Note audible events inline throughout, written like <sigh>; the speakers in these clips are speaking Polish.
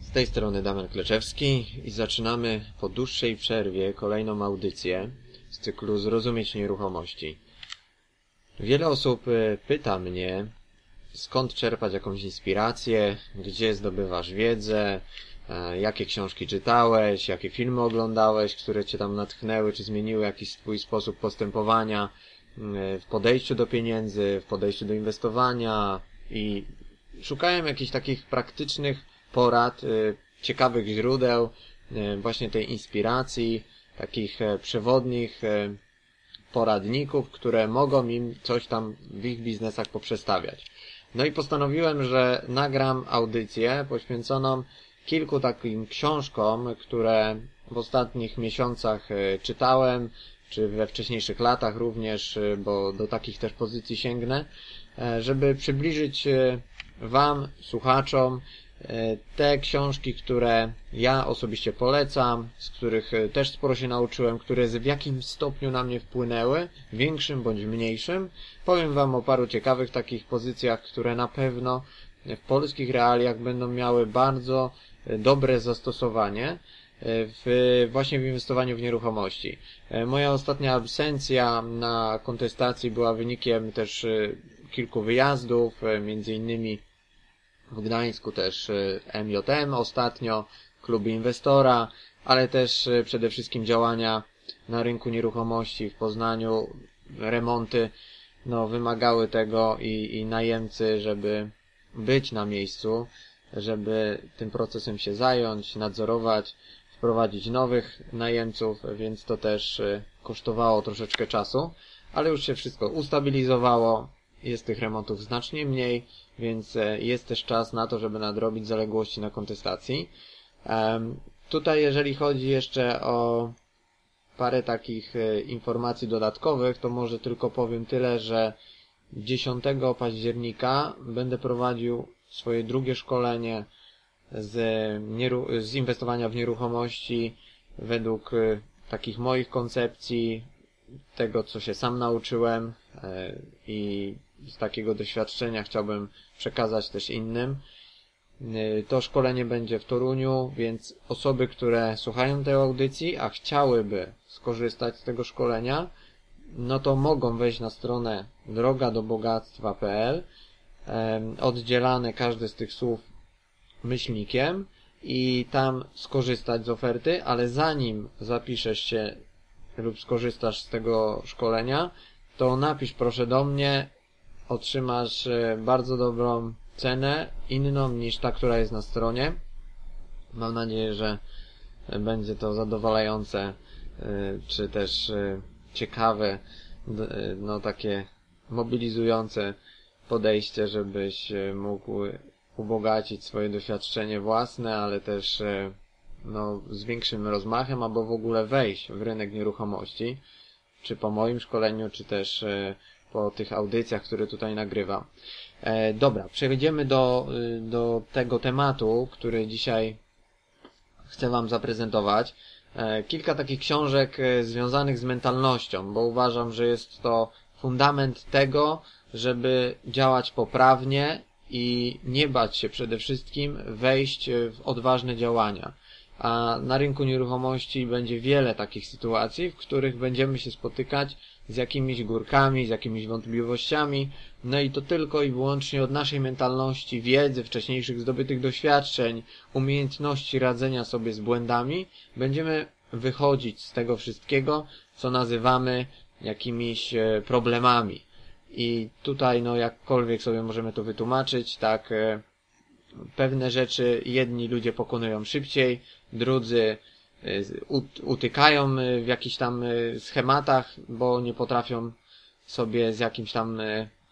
Z tej strony Damian Kleczewski i zaczynamy po dłuższej przerwie kolejną audycję z cyklu Zrozumieć Nieruchomości. Wiele osób e, pyta mnie, skąd czerpać jakąś inspirację, gdzie zdobywasz wiedzę, e, jakie książki czytałeś, jakie filmy oglądałeś, które cię tam natchnęły, czy zmieniły jakiś twój sposób postępowania mm, w podejściu do pieniędzy, w podejściu do inwestowania i szukałem jakichś takich praktycznych porad, y, ciekawych źródeł, y, właśnie tej inspiracji, takich e, przewodnich e, poradników, które mogą im coś tam w ich biznesach poprzestawiać. No i postanowiłem, że nagram audycję poświęconą kilku takim książkom, które w ostatnich miesiącach e, czytałem, czy we wcześniejszych latach również, bo do takich też pozycji sięgnę, żeby przybliżyć Wam, słuchaczom, e, te książki, które ja osobiście polecam, z których e, też sporo się nauczyłem, które w jakimś stopniu na mnie wpłynęły, większym bądź mniejszym. Powiem Wam o paru ciekawych takich pozycjach, które na pewno w polskich realiach będą miały bardzo e, dobre zastosowanie w, właśnie w inwestowaniu w nieruchomości. Moja ostatnia absencja na kontestacji była wynikiem też kilku wyjazdów, między innymi w Gdańsku też MJM e, ostatnio, kluby inwestora, ale też e, przede wszystkim działania na rynku nieruchomości w Poznaniu, remonty, no, wymagały tego i, i najemcy, żeby być na miejscu, żeby tym procesem się zająć, nadzorować, wprowadzić nowych najemców, więc to też e, kosztowało troszeczkę czasu, ale już się wszystko ustabilizowało, jest tych remontów znacznie mniej, więc e, jest też czas na to, żeby nadrobić zaległości na kontestacji. Tutaj jeżeli chodzi jeszcze o parę takich e, informacji dodatkowych, to może tylko powiem tyle, że 10 października będę prowadził swoje drugie szkolenie z, z inwestowania w nieruchomości według e, takich moich koncepcji, tego co się sam nauczyłem i z takiego doświadczenia chciałbym przekazać też innym. Y, to szkolenie będzie w Toruniu, więc osoby, które słuchają tej audycji, a chciałyby skorzystać z tego szkolenia, no to mogą wejść na stronę drogadobogactwa.pl oddzielane każde z tych słów myślnikiem i tam skorzystać z oferty, ale zanim zapiszesz się lub skorzystasz z tego szkolenia, to napisz proszę do mnie otrzymasz e, bardzo dobrą cenę, inną niż ta, która jest na stronie. Mam nadzieję, że będzie to zadowalające, e, czy też e, ciekawe, no takie mobilizujące podejście, żebyś mógł ubogacić swoje doświadczenie własne, ale też no, z większym rozmachem, albo w ogóle wejść w rynek nieruchomości, czy po moim szkoleniu, czy też po tych audycjach, które tutaj nagrywam. E, dobra, przejdziemy do, y, do tego tematu, który dzisiaj chcę Wam zaprezentować. E, kilka takich książek e, związanych z mentalnością, bo uważam, że jest to fundament tego, żeby działać poprawnie i nie bać się przede wszystkim wejść w odważne działania. A na rynku nieruchomości będzie wiele takich sytuacji, w których będziemy się spotykać z jakimiś górkami, z jakimiś wątpliwościami, no i to tylko i wyłącznie od naszej mentalności, wiedzy, wcześniejszych zdobytych doświadczeń, umiejętności radzenia sobie z błędami, będziemy wychodzić z tego wszystkiego, co nazywamy jakimiś e, problemami. I tutaj, no, jakkolwiek sobie możemy to wytłumaczyć, tak, e, pewne rzeczy jedni ludzie pokonują szybciej, drudzy utykają w jakichś tam e, schematach, bo nie potrafią sobie z jakimś tam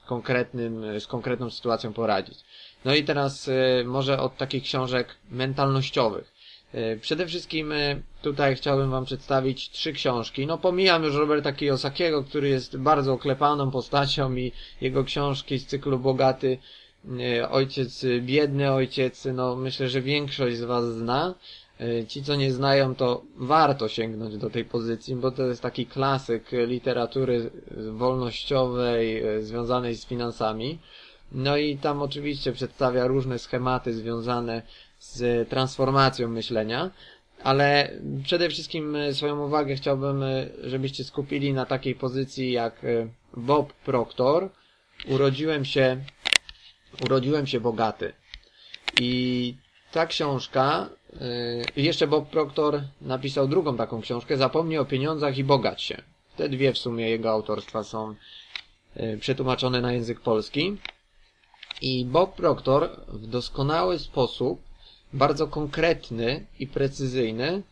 konkretnym, z konkretną sytuacją poradzić. No i teraz może od takich książek mentalnościowych. Przede wszystkim tutaj chciałbym Wam przedstawić trzy książki. No pomijam już Roberta Kiyosakiego, który jest bardzo oklepaną postacią i jego książki z cyklu Bogaty Ojciec, Biedny Ojciec, no myślę, że większość z Was zna. E, ci, co nie znają, to warto sięgnąć do tej pozycji, bo to jest taki klasyk literatury wolnościowej, e, związanej z finansami. No i tam oczywiście przedstawia różne schematy związane z transformacją myślenia, ale przede wszystkim swoją uwagę chciałbym, żebyście skupili na takiej pozycji jak Bob Proctor. Urodziłem się, urodziłem się bogaty. I ta książka, jeszcze Bob Proctor napisał drugą taką książkę, Zapomnij o pieniądzach i bogać się. Te dwie w sumie jego autorstwa są przetłumaczone na język polski. I Bob Proctor w doskonały sposób bardzo konkretny i precyzyjny,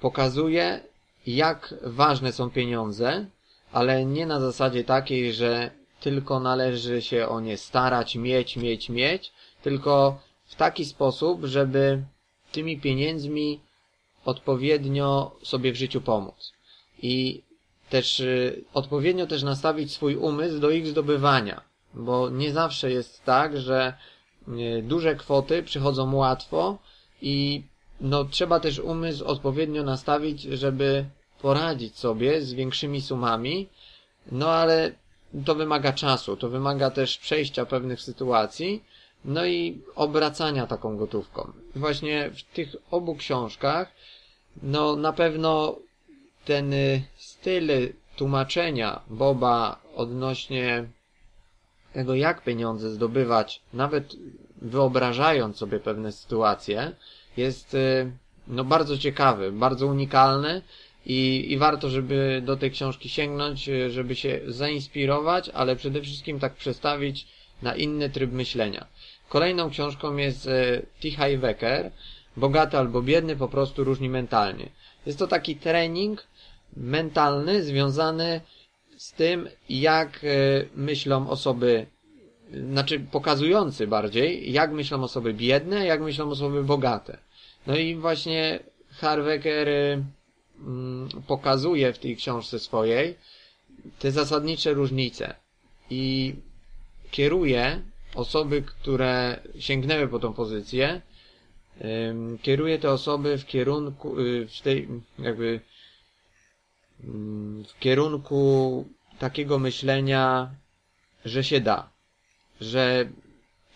pokazuje jak ważne są pieniądze, ale nie na zasadzie takiej, że tylko należy się o nie starać, mieć, mieć, mieć, tylko w taki sposób, żeby tymi pieniędzmi odpowiednio sobie w życiu pomóc. I też y, odpowiednio też nastawić swój umysł do ich zdobywania, bo nie zawsze jest tak, że y, duże kwoty przychodzą łatwo, i no, trzeba też umysł odpowiednio nastawić, żeby poradzić sobie z większymi sumami, no ale to wymaga czasu, to wymaga też przejścia pewnych sytuacji, no i obracania taką gotówką. Właśnie w tych obu książkach, no na pewno ten y, styl tłumaczenia Boba odnośnie tego, jak pieniądze zdobywać, nawet wyobrażając sobie pewne sytuacje, jest y, no, bardzo ciekawy, bardzo unikalny i, i warto, żeby do tej książki sięgnąć, y, żeby się zainspirować, ale przede wszystkim tak przestawić na inny tryb myślenia. Kolejną książką jest y, T. Wecker, Bogaty albo biedny, po prostu różni mentalnie. Jest to taki trening mentalny związany z tym, jak myślą osoby znaczy pokazujący bardziej, jak myślą osoby biedne, jak myślą osoby bogate. No i właśnie Harvecker mm, pokazuje w tej książce swojej te zasadnicze różnice i kieruje osoby, które sięgnęły po tą pozycję, kieruje te osoby w kierunku, y, w tej, jakby, mm, w kierunku takiego myślenia, że się da że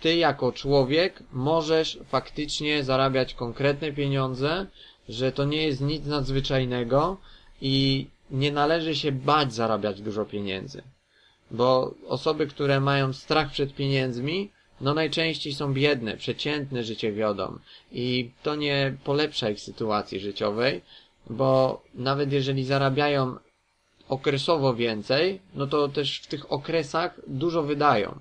ty jako człowiek możesz faktycznie zarabiać konkretne pieniądze, że to nie jest nic nadzwyczajnego i nie należy się bać zarabiać dużo pieniędzy. Bo osoby, które mają strach przed pieniędzmi, no najczęściej są biedne, przeciętne życie wiodą i to nie polepsza ich sytuacji życiowej, bo nawet jeżeli zarabiają okresowo więcej, no to też w tych okresach dużo wydają.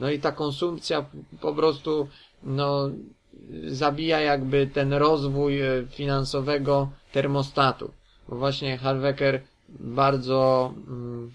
No i ta konsumpcja po prostu, no, zabija jakby ten rozwój e, finansowego termostatu. Bo właśnie Harvecker bardzo mm,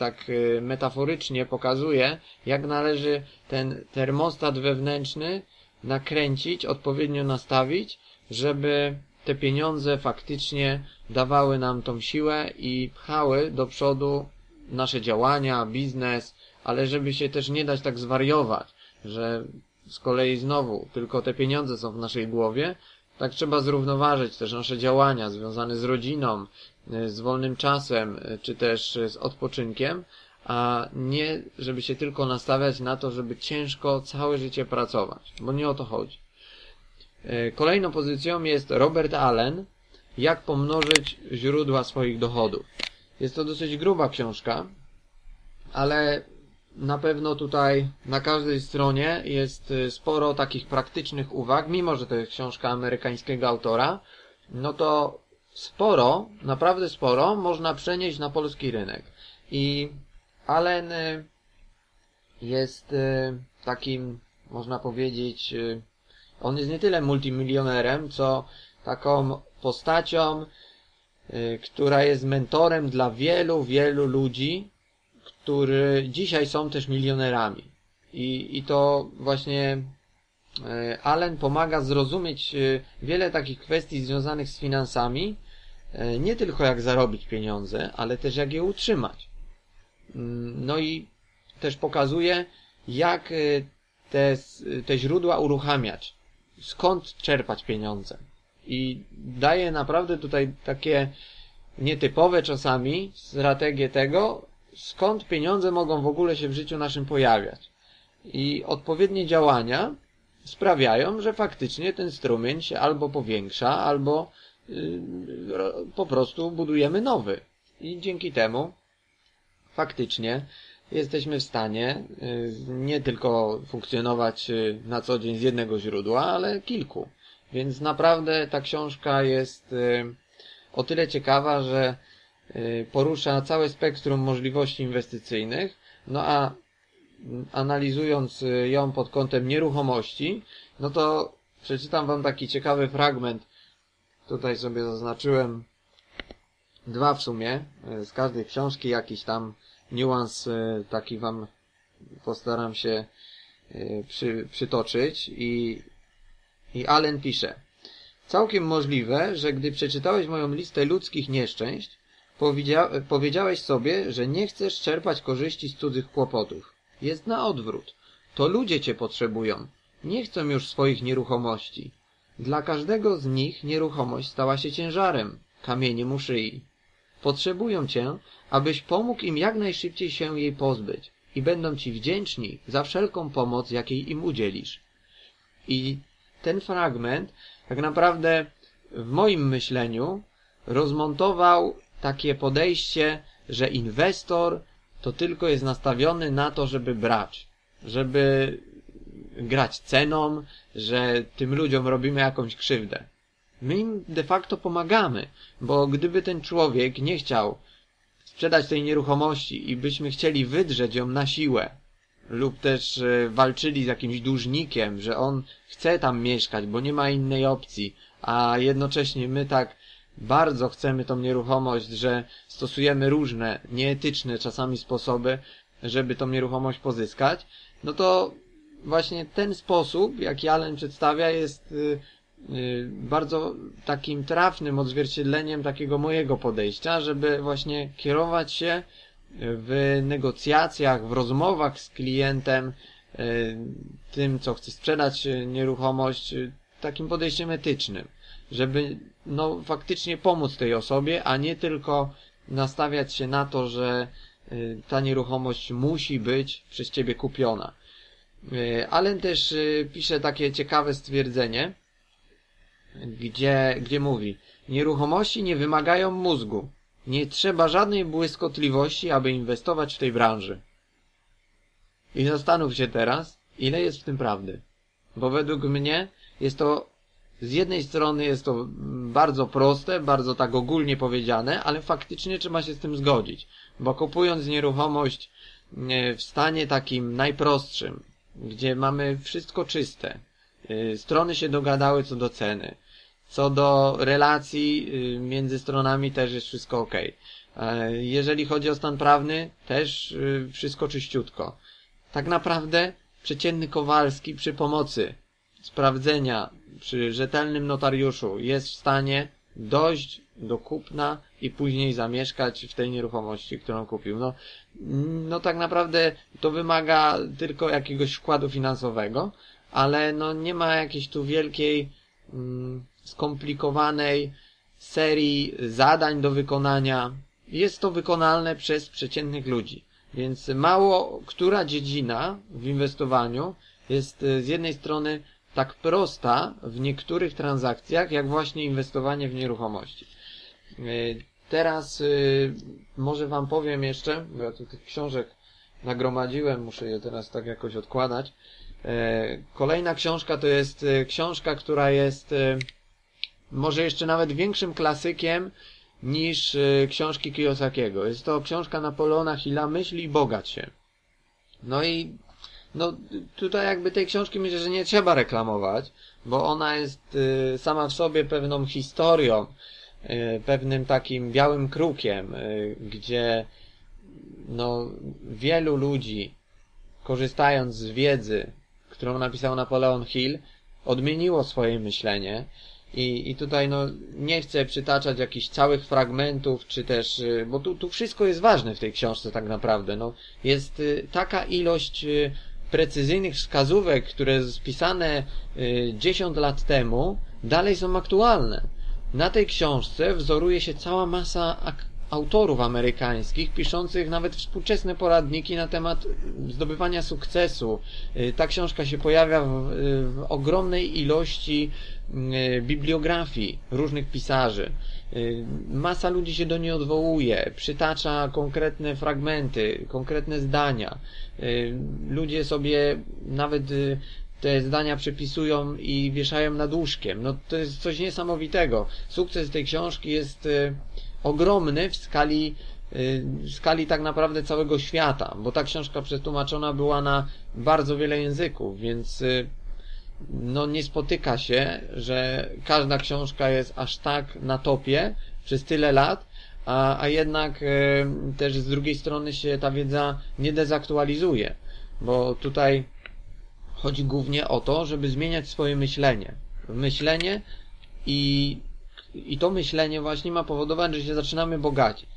tak e, metaforycznie pokazuje, jak należy ten termostat wewnętrzny nakręcić, odpowiednio nastawić, żeby te pieniądze faktycznie dawały nam tą siłę i pchały do przodu nasze działania, biznes, ale żeby się też nie dać tak zwariować, że z kolei znowu tylko te pieniądze są w naszej głowie, tak trzeba zrównoważyć też nasze działania związane z rodziną, z wolnym czasem, e, czy też z odpoczynkiem, a nie, żeby się tylko nastawiać na to, żeby ciężko całe życie pracować, bo nie o to chodzi. Kolejną pozycją jest Robert Allen, jak pomnożyć źródła swoich dochodów. Jest to dosyć gruba książka, ale na pewno tutaj na każdej stronie jest y, sporo takich praktycznych uwag, mimo że to jest książka amerykańskiego autora, no to sporo, naprawdę sporo można przenieść na polski rynek. I Allen y, jest y, takim, można powiedzieć, on jest nie tyle multimilionerem, co taką postacią, która jest mentorem dla wielu, wielu ludzi, którzy dzisiaj są też milionerami. I, i to właśnie Allen pomaga zrozumieć wiele takich kwestii związanych z finansami, nie tylko jak zarobić pieniądze, ale też jak je utrzymać. Mm, no i też pokazuje, jak te, te źródła uruchamiać, skąd czerpać pieniądze. I daje naprawdę tutaj takie nietypowe czasami strategie tego, skąd pieniądze mogą w ogóle się w życiu naszym pojawiać. i odpowiednie działania sprawiają, że faktycznie ten strumień się albo powiększa, albo po prostu budujemy nowy. I dzięki temu faktycznie jesteśmy w stanie yy, nie tylko funkcjonować yy, na co dzień z jednego źródła, ale kilku. Więc naprawdę ta książka jest o tyle ciekawa, że porusza całe spektrum możliwości inwestycyjnych, no a analizując ją pod kątem nieruchomości, no to przeczytam wam taki ciekawy fragment. Tutaj sobie zaznaczyłem dwa w sumie, z każdej książki jakiś tam niuans taki wam postaram się przy, przytoczyć i, i Allen pisze Całkiem możliwe, że gdy przeczytałeś moją listę ludzkich nieszczęść, powiedziałeś sobie, że nie chcesz czerpać korzyści z cudzych kłopotów. Jest na odwrót. To ludzie cię potrzebują. Nie chcą już swoich nieruchomości. Dla każdego z nich nieruchomość stała się ciężarem, kamieniem u szyi. Potrzebują cię, abyś pomógł im jak najszybciej się jej pozbyć i będą ci wdzięczni za wszelką pomoc, jakiej im udzielisz. I ten fragment tak naprawdę w moim myśleniu rozmontował takie podejście, że inwestor to tylko jest nastawiony na to, żeby brać, żeby grać ceną, że tym ludziom robimy jakąś krzywdę. My im de facto pomagamy, bo gdyby ten człowiek nie chciał sprzedać tej nieruchomości i byśmy chcieli wydrzeć ją na siłę, lub też e, walczyli z jakimś dłużnikiem, że on chce tam mieszkać, bo nie ma innej opcji, a jednocześnie my tak bardzo chcemy tą nieruchomość, że stosujemy różne, nieetyczne czasami sposoby, żeby tą nieruchomość pozyskać, no to właśnie ten sposób, jaki Allen przedstawia, jest y, y, bardzo takim trafnym odzwierciedleniem takiego mojego podejścia, żeby właśnie kierować się w negocjacjach, w rozmowach z klientem, y, tym, co chce sprzedać nieruchomość, takim podejściem etycznym, żeby no faktycznie pomóc tej osobie, a nie tylko nastawiać się na to, że ta nieruchomość musi być przez ciebie kupiona. E, Allen też e, pisze takie ciekawe stwierdzenie, gdzie, gdzie mówi Nieruchomości nie wymagają mózgu. Nie trzeba żadnej błyskotliwości, aby inwestować w tej branży. I zastanów się teraz, ile jest w tym prawdy. Bo według mnie jest to z jednej strony jest to bardzo proste, bardzo tak ogólnie powiedziane, ale faktycznie trzeba się z tym zgodzić. Bo kupując nieruchomość e, w stanie takim najprostszym, gdzie mamy wszystko czyste. Y, strony się dogadały co do ceny. Co do relacji y, między stronami też jest wszystko ok. Jeżeli chodzi o stan prawny, też y, wszystko czyściutko. Tak naprawdę przeciętny Kowalski przy pomocy sprawdzenia przy rzetelnym notariuszu jest w stanie dojść do kupna i później zamieszkać w tej nieruchomości, którą kupił. No, no tak naprawdę to wymaga tylko jakiegoś wkładu finansowego, ale no nie ma jakiejś tu wielkiej mm, skomplikowanej serii zadań do wykonania. Jest to wykonalne przez przeciętnych ludzi. Więc mało która dziedzina w inwestowaniu jest e, z jednej strony tak prosta w niektórych transakcjach, jak właśnie inwestowanie w nieruchomości. Teraz e, może Wam powiem jeszcze, bo ja tu tych książek nagromadziłem, muszę je teraz tak jakoś odkładać. E, kolejna książka to jest książka, która jest może jeszcze nawet większym klasykiem niż książki Kiyosakiego. Jest to książka Napoleona Hilla Myśli i bogać się. No i no tutaj jakby tej książki myślę, że nie trzeba reklamować, bo ona jest y, sama w sobie pewną historią, y, pewnym takim białym krukiem, y, gdzie no wielu ludzi korzystając z wiedzy, którą napisał Napoleon Hill, odmieniło swoje myślenie i, I tutaj no, nie chcę przytaczać jakichś całych fragmentów, czy też, bo tu, tu wszystko jest ważne w tej książce tak naprawdę. No, jest taka ilość precyzyjnych wskazówek, które spisane 10 y, lat temu, dalej są aktualne. Na tej książce wzoruje się cała masa autorów amerykańskich, piszących nawet współczesne poradniki na temat zdobywania sukcesu. Y, ta książka się pojawia w, w ogromnej ilości y, bibliografii różnych pisarzy. Y, masa ludzi się do niej odwołuje, przytacza konkretne fragmenty, konkretne zdania. Ludzie sobie nawet te zdania przepisują i wieszają nad łóżkiem. No to jest coś niesamowitego. Sukces tej książki jest ogromny w skali, y, w skali tak naprawdę całego świata, bo ta książka przetłumaczona była na bardzo wiele języków, więc y, no nie spotyka się, że każda książka jest aż tak na topie przez tyle lat, a, a jednak y, też z drugiej strony się ta wiedza nie dezaktualizuje, bo tutaj chodzi głównie o to, żeby zmieniać swoje myślenie. Myślenie i i to myślenie właśnie ma powodować, że się zaczynamy bogacić.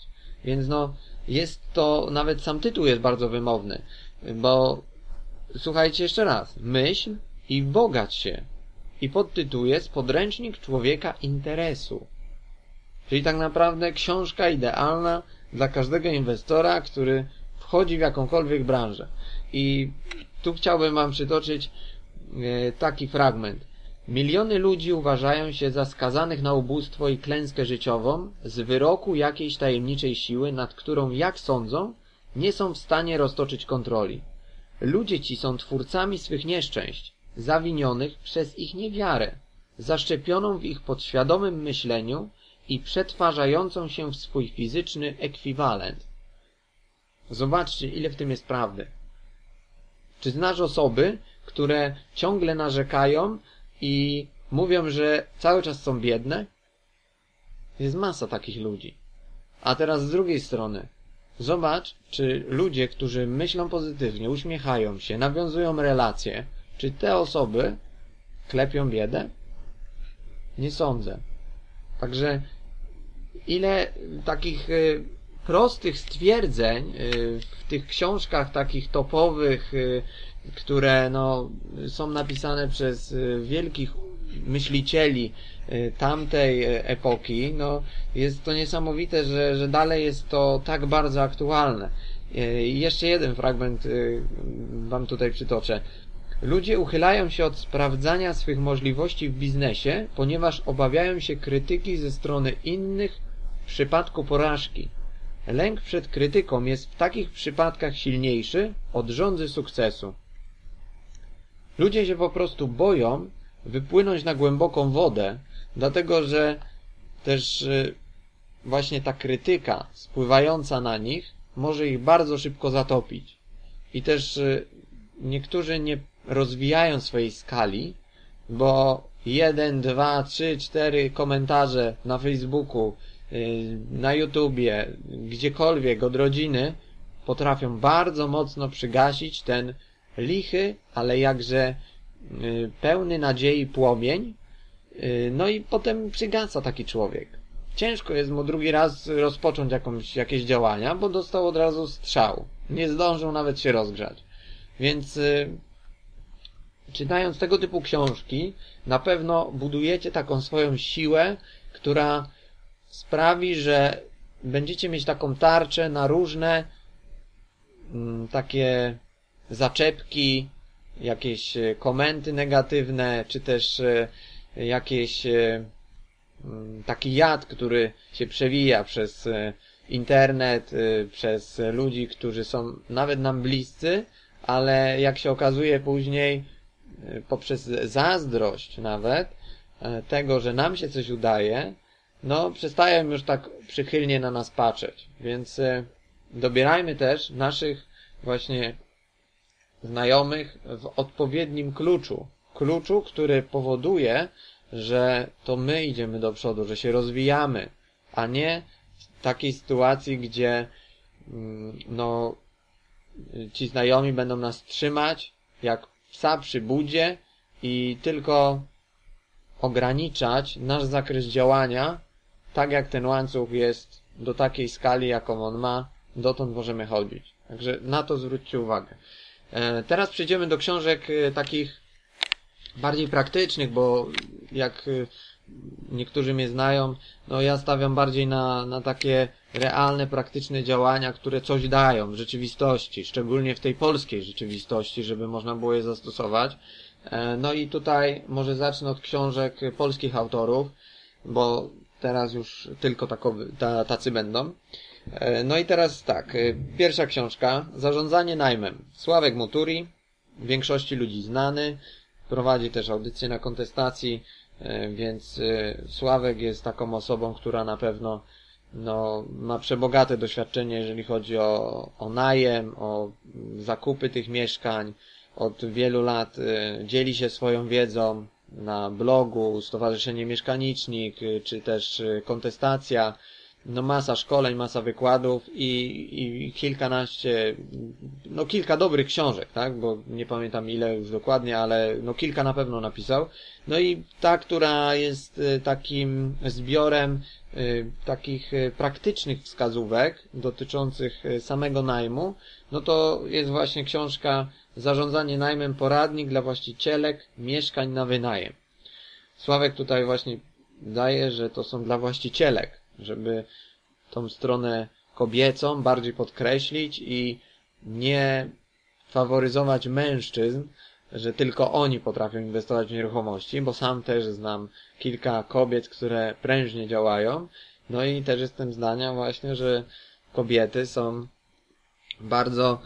Więc no, jest to, nawet sam tytuł jest bardzo wymowny, bo słuchajcie jeszcze raz, myśl i bogać się. I podtytuł jest Podręcznik człowieka interesu. Czyli tak naprawdę książka idealna dla każdego inwestora, który wchodzi w jakąkolwiek branżę. I tu chciałbym Wam przytoczyć e, taki fragment. Miliony ludzi uważają się za skazanych na ubóstwo i klęskę życiową z wyroku jakiejś tajemniczej siły, nad którą, jak sądzą, nie są w stanie roztoczyć kontroli. Ludzie ci są twórcami swych nieszczęść, zawinionych przez ich niewiarę, zaszczepioną w ich podświadomym myśleniu i przetwarzającą się w swój fizyczny ekwiwalent. Zobaczcie, ile w tym jest prawdy. Czy znasz osoby, które ciągle narzekają, i mówią, że cały czas są biedne. Jest masa takich ludzi. A teraz z drugiej strony, zobacz, czy ludzie, którzy myślą pozytywnie, uśmiechają się, nawiązują relacje, czy te osoby klepią biedę? Nie sądzę. Także ile takich y, prostych stwierdzeń y, w tych książkach takich topowych, y, które no, są napisane przez y, wielkich myślicieli tamtej epoki, no, jest to niesamowite, że, że dalej jest to tak bardzo aktualne. Jeszcze jeden fragment Wam tutaj przytoczę. Ludzie uchylają się od sprawdzania swych możliwości w biznesie, ponieważ obawiają się krytyki ze strony innych w przypadku porażki. Lęk przed krytyką jest w takich przypadkach silniejszy od rządzy sukcesu. Ludzie się po prostu boją wypłynąć na głęboką wodę, dlatego że też y, właśnie ta krytyka spływająca na nich może ich bardzo szybko zatopić. I też y, niektórzy nie rozwijają swojej skali, bo jeden, dwa, trzy, cztery komentarze na Facebooku na YouTubie, gdziekolwiek od rodziny, potrafią bardzo mocno przygasić ten lichy, ale jakże y, pełny nadziei płomień. Y, no i potem przygasa taki człowiek. Ciężko jest mu drugi raz rozpocząć jakąś, jakieś działania, bo dostał od razu strzał. Nie zdążył nawet się rozgrzać. Więc czytając tego typu książki, na pewno budujecie taką swoją siłę, która sprawi, że będziecie mieć taką tarczę na różne mm, takie zaczepki, jakieś e, komenty negatywne, czy też e, jakieś e, mm, taki jad, który się przewija przez internet, przez ludzi, którzy są nawet nam bliscy, ale jak się okazuje później poprzez zazdrość nawet tego, że nam się coś udaje, no przestają już tak przychylnie na nas patrzeć. Więc e, dobierajmy też naszych właśnie znajomych w odpowiednim kluczu. Kluczu, który powoduje, że to my idziemy do przodu, że się rozwijamy, a nie w takiej sytuacji, gdzie mm, no ci znajomi będą nas trzymać jak psa przy budzie i tylko ograniczać nasz zakres działania tak jak ten łańcuch jest do takiej skali, jaką on ma, dotąd możemy chodzić. Także na to zwróćcie uwagę. E, teraz przejdziemy do książek e, takich bardziej praktycznych, bo jak niektórzy mnie znają, no ja stawiam bardziej na, na takie realne, praktyczne działania, które coś dają w rzeczywistości, szczególnie w tej polskiej rzeczywistości, żeby można było je zastosować. E, no i tutaj może zacznę od książek polskich autorów, bo teraz już tylko takowy, ta, tacy będą. E, no i teraz tak, e, pierwsza książka, Zarządzanie najmem. Sławek Muturi, w większości ludzi znany, prowadzi też audycję na kontestacji, więc Sławek jest taką osobą, która na pewno no, ma przebogate doświadczenie, jeżeli chodzi o, o najem, o zakupy tych mieszkań. Od wielu lat dzieli się swoją wiedzą na blogu, Stowarzyszenie Mieszkanicznik, y, czy też y, kontestacja. No masa szkoleń, masa wykładów i, i kilkanaście, no kilka dobrych książek, tak? Bo nie pamiętam ile już dokładnie, ale no kilka na pewno napisał. No i ta, która jest takim zbiorem Y, takich y, praktycznych wskazówek dotyczących y, samego najmu, no to jest właśnie książka Zarządzanie najmem poradnik dla właścicielek mieszkań na wynajem. Sławek tutaj właśnie daje, że to są dla właścicielek, żeby tą stronę kobiecą bardziej podkreślić i nie faworyzować mężczyzn, że tylko oni potrafią inwestować w nieruchomości, bo sam też znam kilka kobiet, które prężnie działają. No i też jestem zdania właśnie, że kobiety są bardzo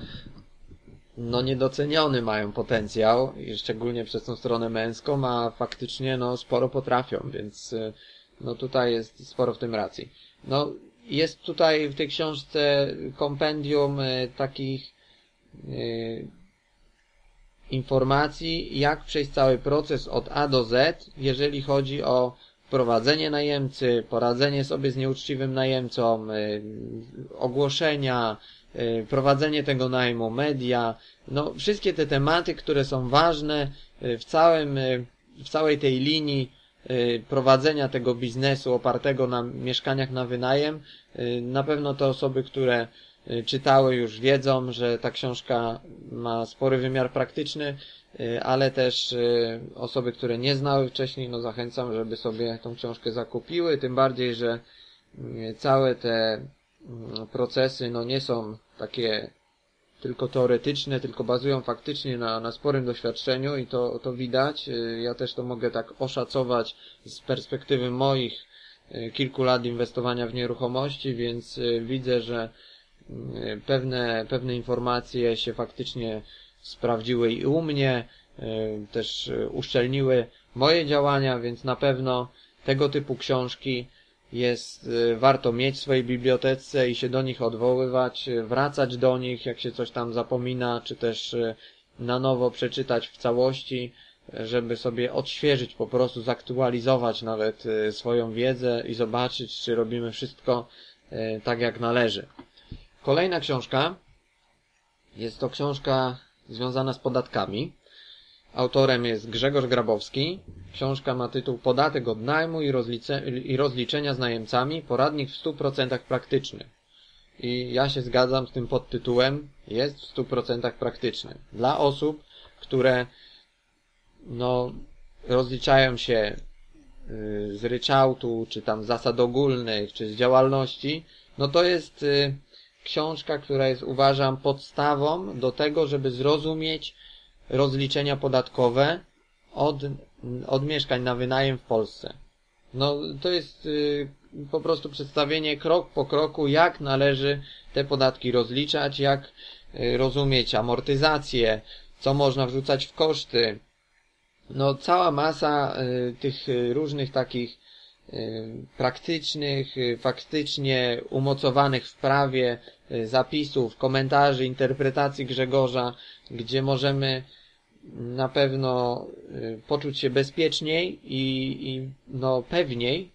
no niedoceniony mają potencjał, szczególnie przez tą stronę męską, a faktycznie no sporo potrafią, więc no tutaj jest sporo w tym racji. No jest tutaj w tej książce kompendium e, takich e, informacji, jak przejść cały proces od A do Z, jeżeli chodzi o prowadzenie najemcy, poradzenie sobie z nieuczciwym najemcą, y, ogłoszenia, y, prowadzenie tego najmu, media, no wszystkie te tematy, które są ważne y, w całym, w całej tej linii prowadzenia tego biznesu opartego na mieszkaniach na wynajem, na pewno te osoby, które Y, czytały już wiedzą, że ta książka ma spory wymiar praktyczny, y, ale też y, osoby, które nie znały wcześniej, no zachęcam, żeby sobie tą książkę zakupiły, tym bardziej, że całe te procesy no nie są takie tylko teoretyczne, tylko bazują faktycznie na, na sporym doświadczeniu i to, to widać. Ja też to mogę tak oszacować z perspektywy moich kilku lat inwestowania w nieruchomości, więc widzę, że pewne, pewne informacje się faktycznie sprawdziły i u mnie, też uszczelniły moje działania, więc na pewno tego typu książki jest e, warto mieć w swojej bibliotece i się do nich odwoływać, wracać do nich, jak się coś tam zapomina, czy też e, na nowo przeczytać w całości, żeby sobie odświeżyć, po prostu zaktualizować nawet swoją wiedzę i zobaczyć, czy robimy wszystko tak jak należy. Kolejna książka jest to książka związana z podatkami. Autorem jest Grzegorz Grabowski. Książka ma tytuł Podatek od najmu i, i rozliczenia z najemcami. Poradnik w 100% praktyczny. I ja się zgadzam z tym podtytułem. Jest w 100% praktyczny. Dla osób, które no, rozliczają się y, z ryczałtu, czy tam zasad ogólnych, czy z działalności, no to jest y, książka, która jest uważam podstawą do tego, żeby zrozumieć rozliczenia podatkowe od, od mieszkań na wynajem w Polsce. No, to jest y, po prostu przedstawienie krok po kroku, jak należy te podatki rozliczać, jak y, rozumieć amortyzację, co można wrzucać w koszty. No, cała masa y, tych różnych takich praktycznych, faktycznie umocowanych w prawie zapisów, komentarzy, interpretacji Grzegorza, gdzie możemy na pewno poczuć się bezpieczniej i, i no pewniej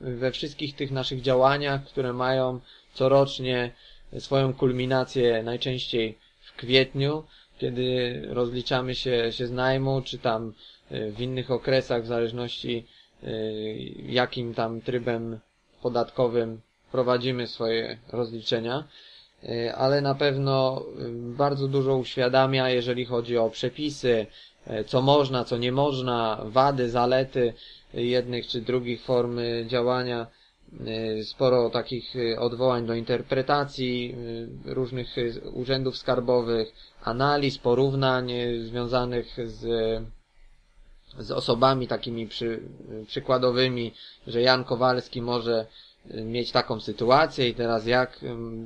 we wszystkich tych naszych działaniach, które mają corocznie swoją kulminację najczęściej w kwietniu, kiedy rozliczamy się, się z najmu, czy tam w innych okresach w zależności Y, jakim tam trybem podatkowym prowadzimy swoje rozliczenia, y, ale na pewno y, bardzo dużo uświadamia, jeżeli chodzi o przepisy, e, co można, co nie można, wady, zalety jednych czy drugich form działania. Sporo takich odwołań do interpretacji różnych urzędów skarbowych, analiz, porównań związanych z, z osobami takimi przy, przykładowymi, że Jan Kowalski może mieć taką sytuację i teraz jak,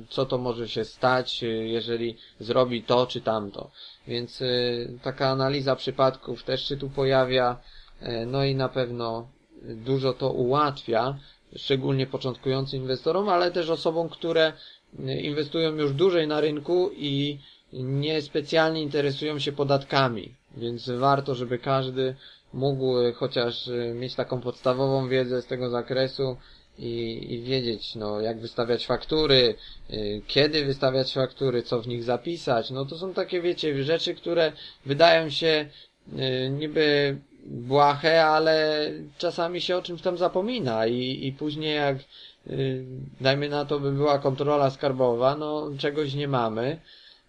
co to może się stać, y, jeżeli zrobi to czy tamto. Więc y, taka analiza przypadków też się tu pojawia, e, no i na pewno dużo to ułatwia, szczególnie początkującym inwestorom, ale też osobom, które y, inwestują już dłużej na rynku i nie specjalnie interesują się podatkami, więc warto, żeby każdy mógł chociaż mieć taką podstawową wiedzę z tego zakresu, i, i wiedzieć, no, jak wystawiać faktury, y, kiedy wystawiać faktury, co w nich zapisać. No to są takie, wiecie, rzeczy, które wydają się y, niby błahe, ale czasami się o czymś tam zapomina i, i później jak y, dajmy na to, by była kontrola skarbowa, no czegoś nie mamy,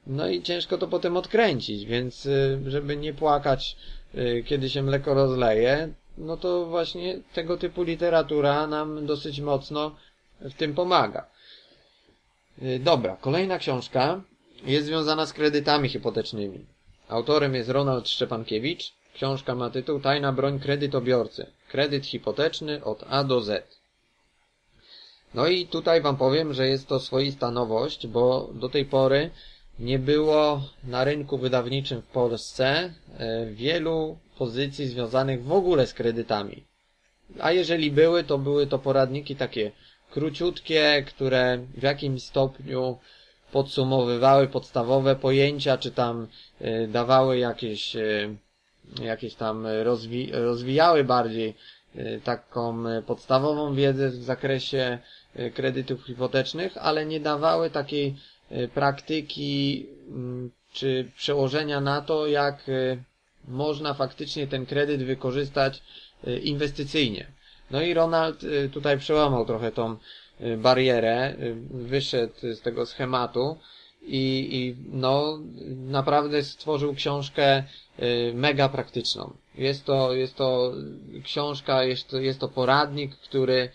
no i ciężko to potem odkręcić, więc żeby nie płakać, kiedy się mleko rozleje, no to właśnie tego typu literatura nam dosyć mocno w tym pomaga. Y, dobra, kolejna książka jest związana z kredytami hipotecznymi. Autorem jest Ronald Szczepankiewicz. Książka ma tytuł Tajna broń kredytobiorcy. Kredyt hipoteczny od A do Z. No i tutaj wam powiem, że jest to swoista nowość, bo do tej pory nie było na rynku wydawniczym w Polsce e, wielu pozycji związanych w ogóle z kredytami. A jeżeli były, to były to poradniki takie króciutkie, które w jakimś stopniu podsumowywały podstawowe pojęcia, czy tam e, dawały jakieś, e, jakieś tam rozwi rozwijały bardziej taką podstawową wiedzę w zakresie kredytów hipotecznych, ale nie dawały takiej praktyki mm, czy przełożenia na to, jak można faktycznie ten kredyt wykorzystać e, inwestycyjnie. No i Ronald tutaj przełamał trochę tą barierę, wyszedł z tego schematu i, i no naprawdę stworzył książkę mega praktyczną. Jest to, jest to książka, jest to, jest to poradnik, który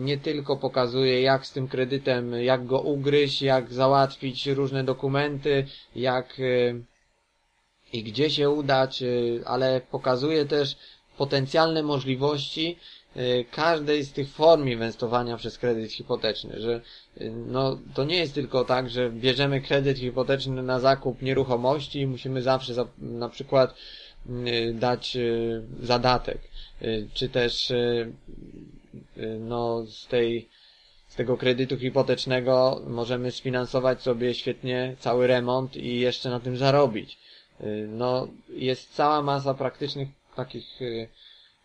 nie tylko pokazuje jak z tym kredytem, jak go ugryźć, jak załatwić różne dokumenty, jak i gdzie się udać, ale pokazuje też potencjalne możliwości e, każdej z tych form inwestowania przez kredyt hipoteczny, że no, to nie jest tylko tak, że bierzemy kredyt hipoteczny na zakup nieruchomości i musimy zawsze za, na przykład dać zadatek, czy też Y, no, z tej, z tego kredytu hipotecznego możemy sfinansować sobie świetnie cały remont i jeszcze na tym zarobić. Y, no, jest cała masa praktycznych takich y,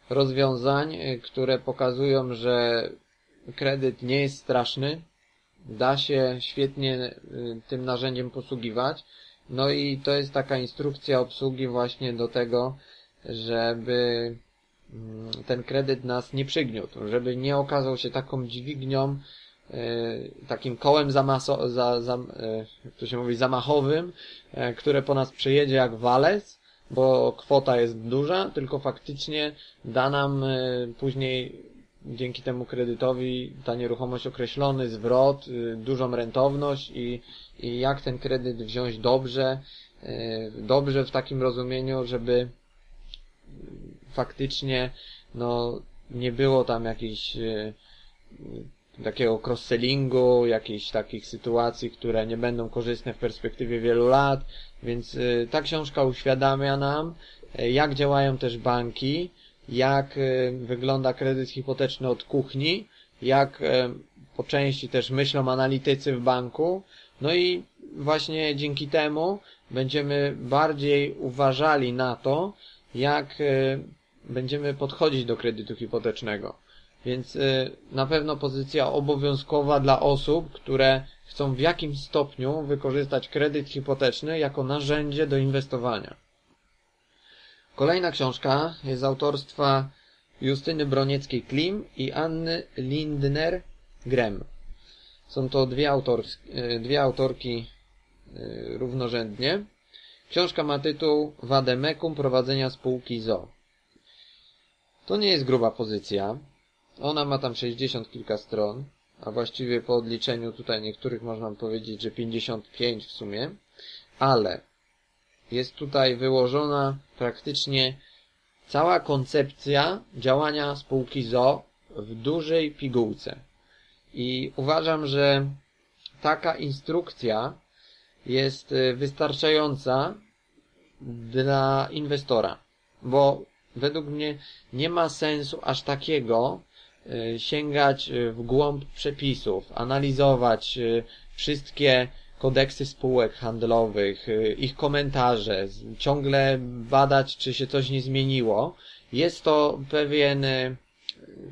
rozwiązań, które pokazują, że kredyt nie jest straszny, da się świetnie tym narzędziem posługiwać. No i to jest taka instrukcja obsługi właśnie do tego, żeby Mm, ten kredyt nas nie przygniótł, żeby nie okazał się taką dźwignią, takim kołem zamaso, za, za, e, to się mówi zamachowym, e, które po nas przejedzie jak walec, bo kwota jest duża, tylko faktycznie da nam później dzięki temu kredytowi ta nieruchomość określony zwrot, dużą rentowność i, i jak ten kredyt wziąć dobrze, dobrze w takim rozumieniu, żeby faktycznie no nie było tam jakiejś e, takiego cross-sellingu, jakichś takich sytuacji, które nie będą korzystne w perspektywie wielu lat, więc e, ta książka uświadamia nam, e, jak działają też banki, jak wygląda kredyt hipoteczny od kuchni, jak po części też myślą analitycy w banku, no i właśnie dzięki temu będziemy bardziej uważali na to, jak będziemy podchodzić do kredytu hipotecznego. Więc y, na pewno pozycja obowiązkowa dla osób, które chcą w jakimś stopniu wykorzystać kredyt hipoteczny jako narzędzie do inwestowania. Kolejna książka jest autorstwa Justyny Bronieckiej-Klim i Anny Lindner-Grem. Są to dwie, y, dwie autorki y, równorzędnie. Książka ma tytuł Wademekum prowadzenia spółki ZO. To nie jest gruba pozycja. Ona ma tam 60 kilka stron, a właściwie po odliczeniu tutaj niektórych można powiedzieć, że 55 w sumie, ale jest tutaj wyłożona praktycznie cała koncepcja działania spółki ZO w dużej pigułce. I uważam, że taka instrukcja jest y, wystarczająca dla inwestora, bo według mnie nie ma sensu aż takiego sięgać y, w głąb przepisów, analizować wszystkie kodeksy spółek handlowych, ich komentarze, ciągle badać, czy się coś nie zmieniło. Jest to pewien,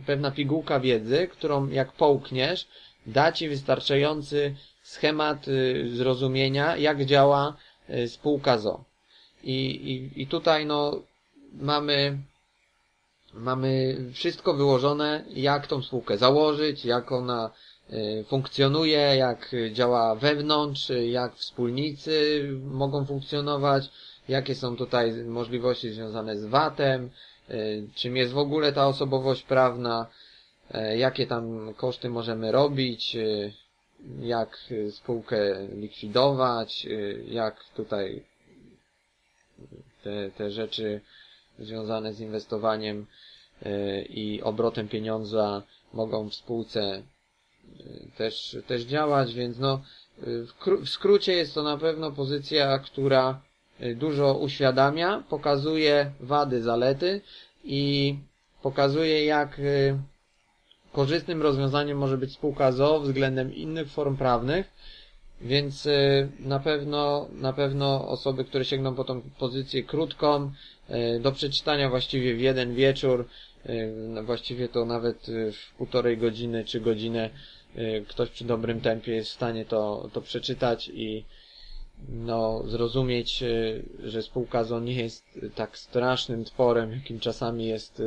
pewna pigułka wiedzy, którą jak połkniesz, da Ci wystarczający schemat y, zrozumienia, jak działa y, spółka ZO. I, i, i tutaj no, mamy, mamy wszystko wyłożone, jak tą spółkę założyć, jak ona y, funkcjonuje, jak działa wewnątrz, jak wspólnicy mogą funkcjonować, jakie są tutaj możliwości związane z VAT-em, czym jest w ogóle ta osobowość prawna, jakie tam koszty możemy robić, jak spółkę likwidować, jak tutaj te, te rzeczy związane z inwestowaniem y, i obrotem pieniądza mogą w spółce też, też działać, więc no w, w skrócie jest to na pewno pozycja, która dużo uświadamia, pokazuje wady, zalety i pokazuje jak korzystnym rozwiązaniem może być spółka ZO względem innych form prawnych, więc y, na pewno, na pewno osoby, które sięgną po tą pozycję krótką, y, do przeczytania właściwie w jeden wieczór, y, właściwie to nawet w półtorej godziny czy godzinę ktoś przy dobrym tempie jest w stanie to, to przeczytać i no, zrozumieć, że spółka ZO nie jest tak strasznym tworem, jakim czasami jest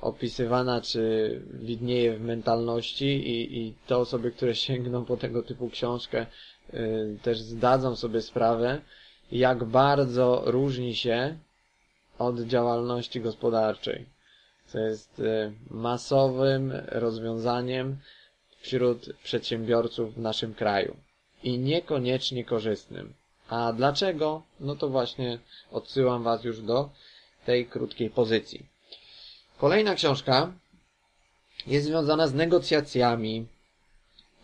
opisywana, czy widnieje w mentalności i, i te osoby, które sięgną po tego typu książkę, y, też zdadzą sobie sprawę, jak bardzo różni się od działalności gospodarczej, co jest y, masowym rozwiązaniem wśród przedsiębiorców w naszym kraju i niekoniecznie korzystnym. A dlaczego? No to właśnie odsyłam Was już do tej krótkiej pozycji. Kolejna książka jest związana z negocjacjami.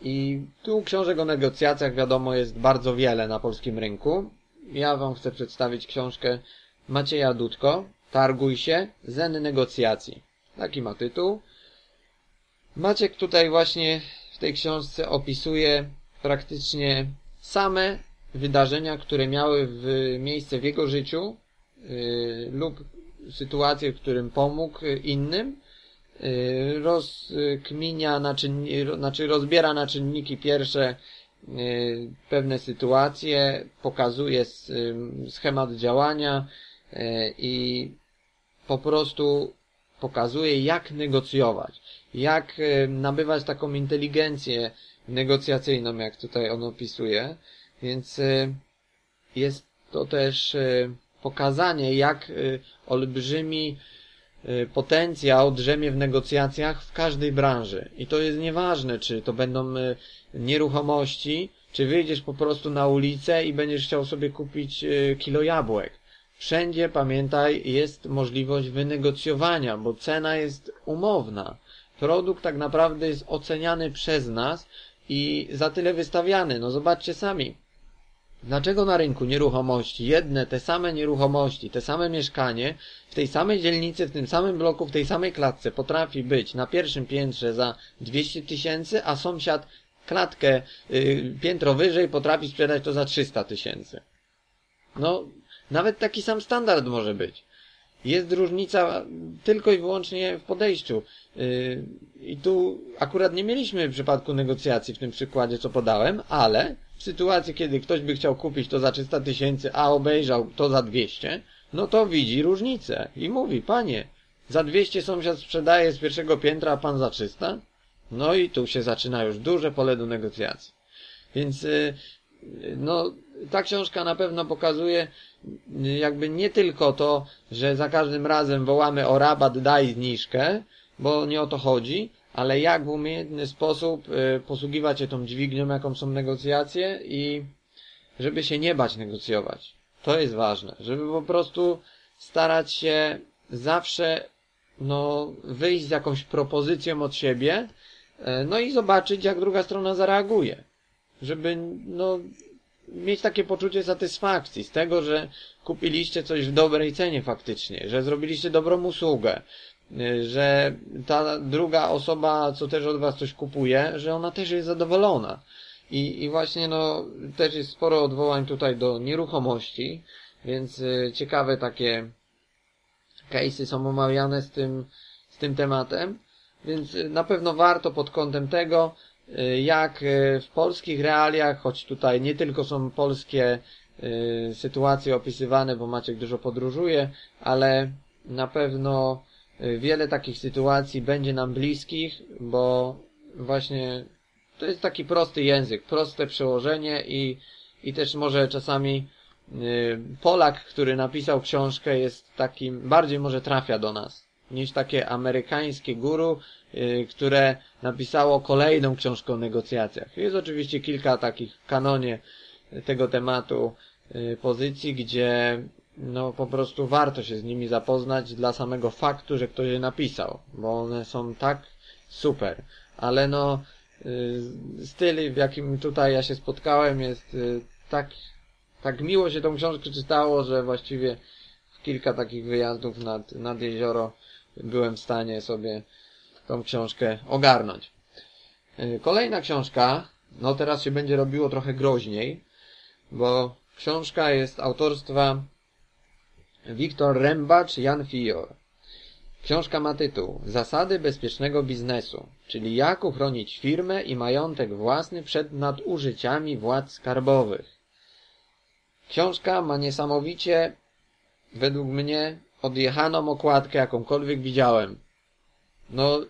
I tu książek o negocjacjach wiadomo jest bardzo wiele na polskim rynku. Ja Wam chcę przedstawić książkę Macieja Dudko Targuj się, zen negocjacji. Taki ma tytuł. Maciek tutaj właśnie w tej książce opisuje praktycznie same wydarzenia, które miały w miejsce w jego życiu yy, lub sytuację, w którym pomógł innym, y, rozkminia na czynni, znaczy rozbiera na czynniki pierwsze y, pewne sytuacje, pokazuje y, schemat działania i po prostu pokazuje, jak negocjować, jak nabywać taką inteligencję negocjacyjną, jak tutaj on opisuje. Więc jest to też pokazanie, jak y, olbrzymi y, potencjał drzemie w negocjacjach w każdej branży. I to jest nieważne, czy to będą y, nieruchomości, czy wyjdziesz po prostu na ulicę i będziesz chciał sobie kupić kilo jabłek. Wszędzie, pamiętaj, jest możliwość wynegocjowania, bo cena jest umowna. Produkt tak naprawdę jest oceniany przez nas i za tyle wystawiany. No zobaczcie sami. Dlaczego na rynku nieruchomości jedne, te same nieruchomości, te same mieszkanie w tej samej dzielnicy, w tym samym bloku, w tej samej klatce potrafi być na pierwszym piętrze za 200 tysięcy, a sąsiad klatkę y, piętro wyżej potrafi sprzedać to za 300 tysięcy? No, nawet taki sam standard może być. Jest różnica tylko i wyłącznie w podejściu. Yy, I tu akurat nie mieliśmy w przypadku negocjacji w tym przykładzie, co podałem, ale sytuacji, kiedy ktoś by chciał kupić to za 300 tysięcy, a obejrzał to za 200, no to widzi różnicę i mówi, panie, za 200 sąsiad sprzedaje z pierwszego piętra, a pan za 300? No i tu się zaczyna już duże pole do negocjacji. Więc yy, no, ta książka na pewno pokazuje jakby nie tylko to, że za każdym razem wołamy o rabat, daj zniżkę, bo nie o to chodzi, ale jak w umiejętny sposób y, posługiwać się tą dźwignią, jaką są negocjacje i żeby się nie bać negocjować. To jest ważne, żeby po prostu starać się zawsze no, wyjść z jakąś propozycją od siebie, e, no i zobaczyć, jak druga strona zareaguje. Żeby, no, mieć takie poczucie satysfakcji z tego, że kupiliście coś w dobrej cenie faktycznie, że zrobiliście dobrą usługę, że ta druga osoba, co też od was coś kupuje, że ona też jest zadowolona. I, i właśnie, no, też jest sporo odwołań tutaj do nieruchomości, więc e, ciekawe takie case'y są omawiane z tym, z tym tematem, więc na pewno warto pod kątem tego, y, jak y, w polskich realiach, choć tutaj nie tylko są polskie y, sytuacje opisywane, bo Maciek dużo podróżuje, ale na pewno wiele takich sytuacji będzie nam bliskich, bo właśnie to jest taki prosty język, proste przełożenie i, i też może czasami Y, Polak, który napisał książkę jest takim, bardziej może trafia do nas niż takie amerykańskie guru, y, które napisało kolejną książkę o negocjacjach. Jest oczywiście kilka takich w kanonie tego tematu y, pozycji, gdzie no po prostu warto się z nimi zapoznać dla samego faktu, że ktoś je napisał, bo one są tak super, ale no styl, w jakim tutaj ja się spotkałem jest tak tak miło się tą książkę czytało, że właściwie w kilka takich wyjazdów nad, nad jezioro byłem w stanie sobie tą książkę ogarnąć. Y, kolejna książka, no teraz się będzie robiło trochę groźniej, bo książka jest autorstwa Wiktor Rembacz, Jan Fior. Książka ma tytuł Zasady bezpiecznego biznesu, czyli jak uchronić firmę i majątek własny przed nadużyciami władz skarbowych. Książka ma niesamowicie, według mnie, odjechaną okładkę, jakąkolwiek widziałem. No,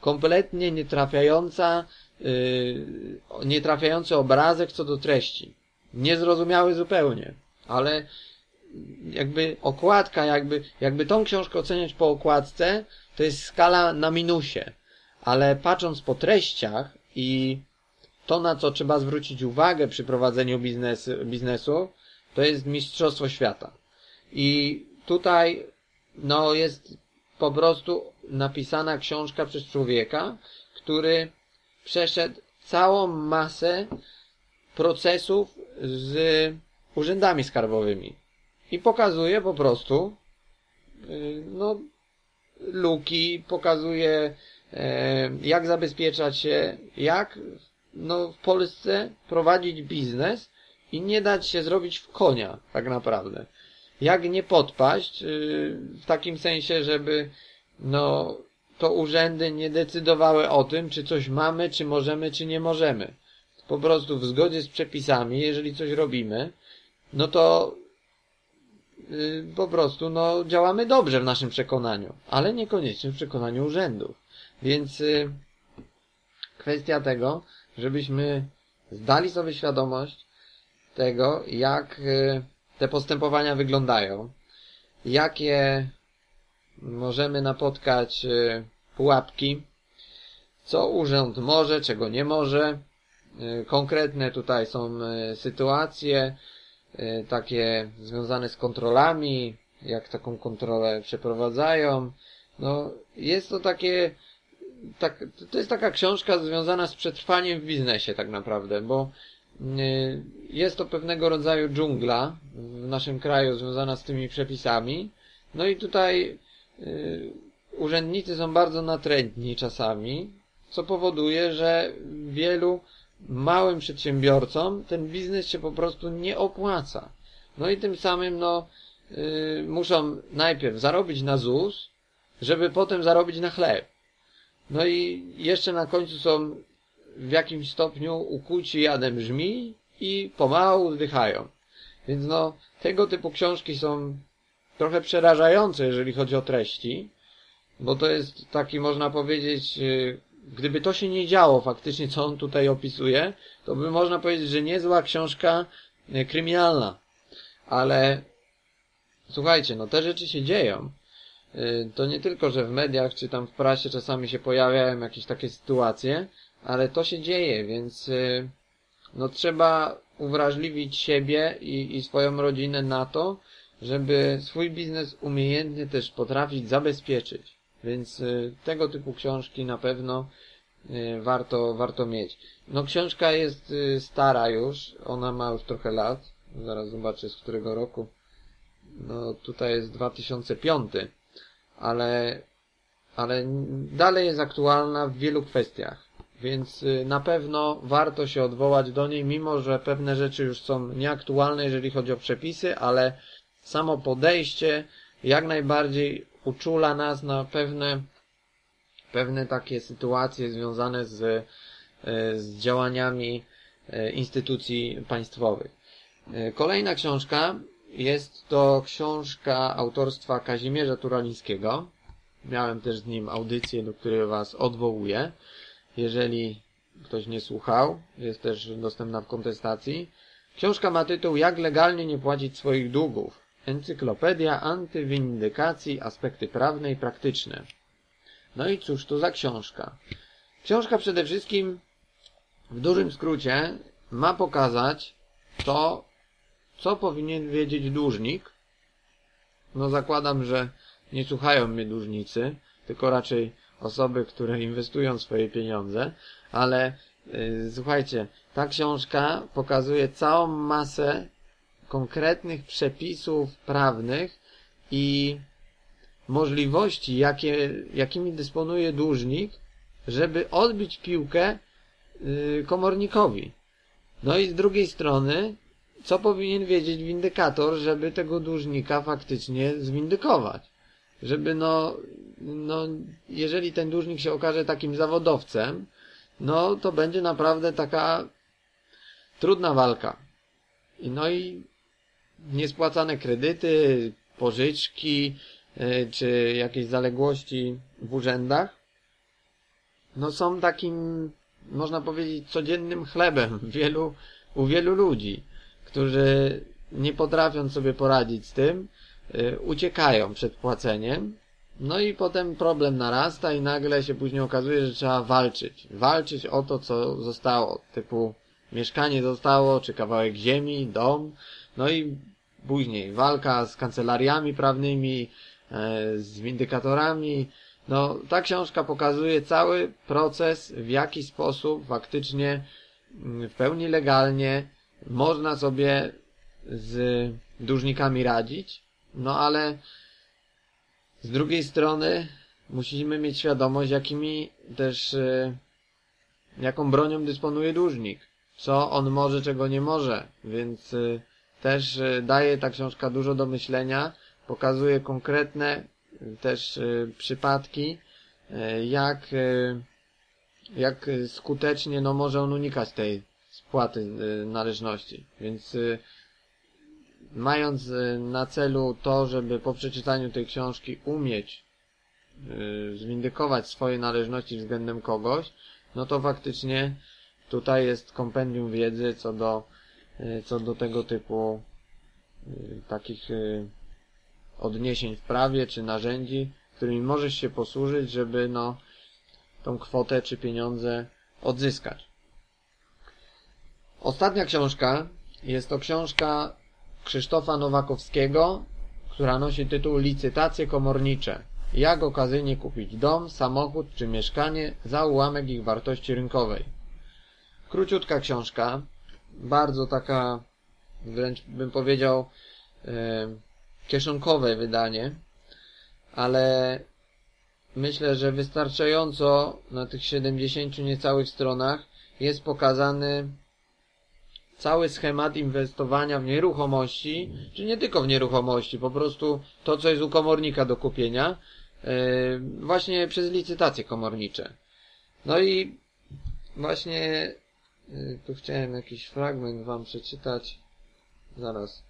kompletnie nietrafiająca, yy, nietrafiający obrazek co do treści. Niezrozumiały zupełnie. Ale jakby okładka, jakby, jakby tą książkę oceniać po okładce, to jest skala na minusie. Ale patrząc po treściach i to, na co trzeba zwrócić uwagę przy prowadzeniu biznesu, biznesu to jest Mistrzostwo Świata. I tutaj, no, jest po prostu napisana książka przez człowieka, który przeszedł całą masę procesów z urzędami skarbowymi. I pokazuje po prostu, y, no, luki, pokazuje, e, jak zabezpieczać się, jak, no, w Polsce prowadzić biznes, i nie dać się zrobić w konia, tak naprawdę. Jak nie podpaść, yy, w takim sensie, żeby, no, to urzędy nie decydowały o tym, czy coś mamy, czy możemy, czy nie możemy. Po prostu w zgodzie z przepisami, jeżeli coś robimy, no to yy, po prostu, no, działamy dobrze w naszym przekonaniu, ale niekoniecznie w przekonaniu urzędów. Więc yy, kwestia tego, żebyśmy zdali sobie świadomość, tego, jak y, te postępowania wyglądają, jakie możemy napotkać y, pułapki, co urząd może, czego nie może. Y, konkretne tutaj są sytuacje, takie związane z kontrolami, jak taką kontrolę przeprowadzają. No, jest to takie, tak, to jest taka książka związana z przetrwaniem w biznesie tak naprawdę, bo Y, jest to pewnego rodzaju dżungla w naszym kraju związana z tymi przepisami. No i tutaj y, urzędnicy są bardzo natrętni czasami, co powoduje, że wielu małym przedsiębiorcom ten biznes się po prostu nie opłaca. No i tym samym no y, muszą najpierw zarobić na ZUS, żeby potem zarobić na chleb. No i jeszcze na końcu są w jakimś stopniu ukuci jadem brzmi i pomału zdychają. Więc no, tego typu książki są trochę przerażające, jeżeli chodzi o treści, bo to jest taki, można powiedzieć, y, gdyby to się nie działo faktycznie, co on tutaj opisuje, to by można powiedzieć, że niezła książka e, kryminalna. Ale słuchajcie, no te rzeczy się dzieją. E, to nie tylko, że w mediach czy tam w prasie czasami się pojawiają jakieś takie sytuacje, ale to się dzieje, więc e, no trzeba uwrażliwić siebie i, i swoją rodzinę na to, żeby swój biznes umiejętnie też potrafić zabezpieczyć. Więc y, tego typu książki na pewno y, warto, warto mieć. No książka jest y, stara już, ona ma już trochę lat. Zaraz zobaczę z którego roku. No tutaj jest 2005, ale, ale dalej jest aktualna w wielu kwestiach. Więc na pewno warto się odwołać do niej, mimo że pewne rzeczy już są nieaktualne, jeżeli chodzi o przepisy, ale samo podejście jak najbardziej uczula nas na pewne, pewne takie sytuacje związane z, e, z działaniami e, instytucji państwowych. E, kolejna książka jest to książka autorstwa Kazimierza Turalińskiego. Miałem też z nim audycję, do której Was odwołuję. Jeżeli ktoś nie słuchał, jest też dostępna w kontestacji. Książka ma tytuł Jak legalnie nie płacić swoich długów. Encyklopedia antywindykacji, aspekty prawne i praktyczne. No i cóż to za książka? Książka przede wszystkim, w dużym skrócie, ma pokazać to, co powinien wiedzieć dłużnik. No zakładam, że nie słuchają mnie dłużnicy, tylko raczej osoby, które inwestują swoje pieniądze, ale yy, słuchajcie, ta książka pokazuje całą masę konkretnych przepisów prawnych i możliwości, jakie, jakimi dysponuje dłużnik, żeby odbić piłkę yy, komornikowi. No i z drugiej strony, co powinien wiedzieć windykator, żeby tego dłużnika faktycznie zwindykować? Żeby no, no, jeżeli ten dłużnik się okaże takim zawodowcem, no to będzie naprawdę taka trudna walka. No i niespłacane kredyty, pożyczki, e, czy jakieś zaległości w urzędach, no są takim, można powiedzieć, codziennym chlebem <laughs> wielu, u wielu ludzi, którzy nie potrafią sobie poradzić z tym, e, uciekają przed płaceniem, no i potem problem narasta i nagle się później okazuje, że trzeba walczyć. Walczyć o to, co zostało, typu mieszkanie zostało, czy kawałek ziemi, dom, no i Później walka z kancelariami prawnymi, e, z windykatorami. No, ta książka pokazuje cały proces, w jaki sposób faktycznie mm, w pełni legalnie można sobie z dłużnikami radzić. No ale z drugiej strony musimy mieć świadomość, jakimi też, e, jaką bronią dysponuje dłużnik. Co on może, czego nie może. Więc e, też e, daje ta książka dużo do myślenia, pokazuje konkretne e, też e, przypadki, jak, jak skutecznie no, może on unikać tej spłaty należności. Więc mając na celu to, żeby po przeczytaniu tej książki umieć zwindykować swoje należności względem kogoś, no to faktycznie tutaj jest kompendium wiedzy co do co do tego typu e, takich e, odniesień w prawie czy narzędzi, którymi możesz się posłużyć, żeby no tą kwotę czy pieniądze odzyskać. Ostatnia książka jest to książka Krzysztofa Nowakowskiego, która nosi tytuł Licytacje komornicze. Jak okazyjnie kupić dom, samochód czy mieszkanie za ułamek ich wartości rynkowej. Króciutka książka, bardzo taka, wręcz bym powiedział, e, kieszonkowe wydanie, ale myślę, że wystarczająco na tych 70 niecałych stronach jest pokazany cały schemat inwestowania w nieruchomości, czy nie tylko w nieruchomości, po prostu to, co jest u komornika do kupienia, e, właśnie przez licytacje komornicze. No i właśnie tu chciałem jakiś fragment wam przeczytać. Zaraz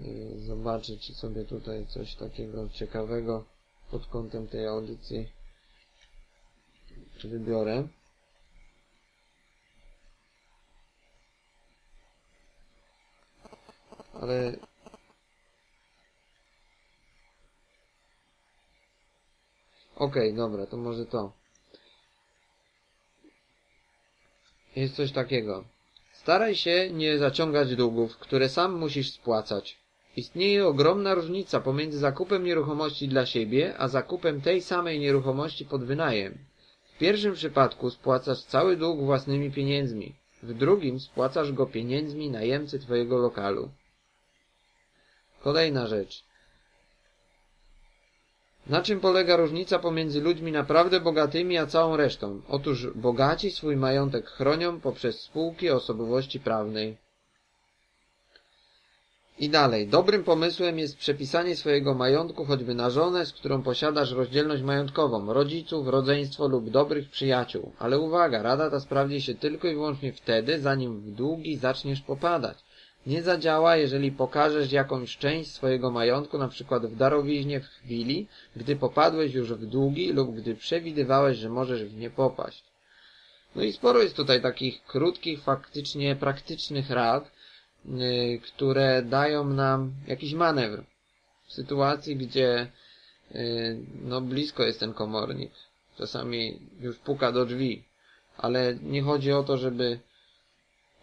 y, zobaczę, czy sobie tutaj coś takiego ciekawego pod kątem tej audycji wybiorę. Ale Okej, okay, dobra, to może to. Jest coś takiego. Staraj się nie zaciągać długów, które sam musisz spłacać. Istnieje ogromna różnica pomiędzy zakupem nieruchomości dla siebie, a zakupem tej samej nieruchomości pod wynajem. W pierwszym przypadku spłacasz cały dług własnymi pieniędzmi, w drugim spłacasz go pieniędzmi najemcy twojego lokalu. Kolejna rzecz. Na czym polega różnica pomiędzy ludźmi naprawdę bogatymi a całą resztą? Otóż bogaci swój majątek chronią poprzez spółki osobowości prawnej. I dalej. Dobrym pomysłem jest przepisanie swojego majątku choćby na żonę, z którą posiadasz rozdzielność majątkową, rodziców, rodzeństwo lub dobrych przyjaciół. Ale uwaga, rada ta sprawdzi się tylko i wyłącznie wtedy, zanim w długi zaczniesz popadać. Nie zadziała, jeżeli pokażesz jakąś część swojego majątku, na przykład w darowiźnie w chwili, gdy popadłeś już w długi lub gdy przewidywałeś, że możesz w nie popaść. No i sporo jest tutaj takich krótkich, faktycznie praktycznych rad, yy, które dają nam jakiś manewr w sytuacji, gdzie yy, no blisko jest ten komornik. Czasami już puka do drzwi, ale nie chodzi o to, żeby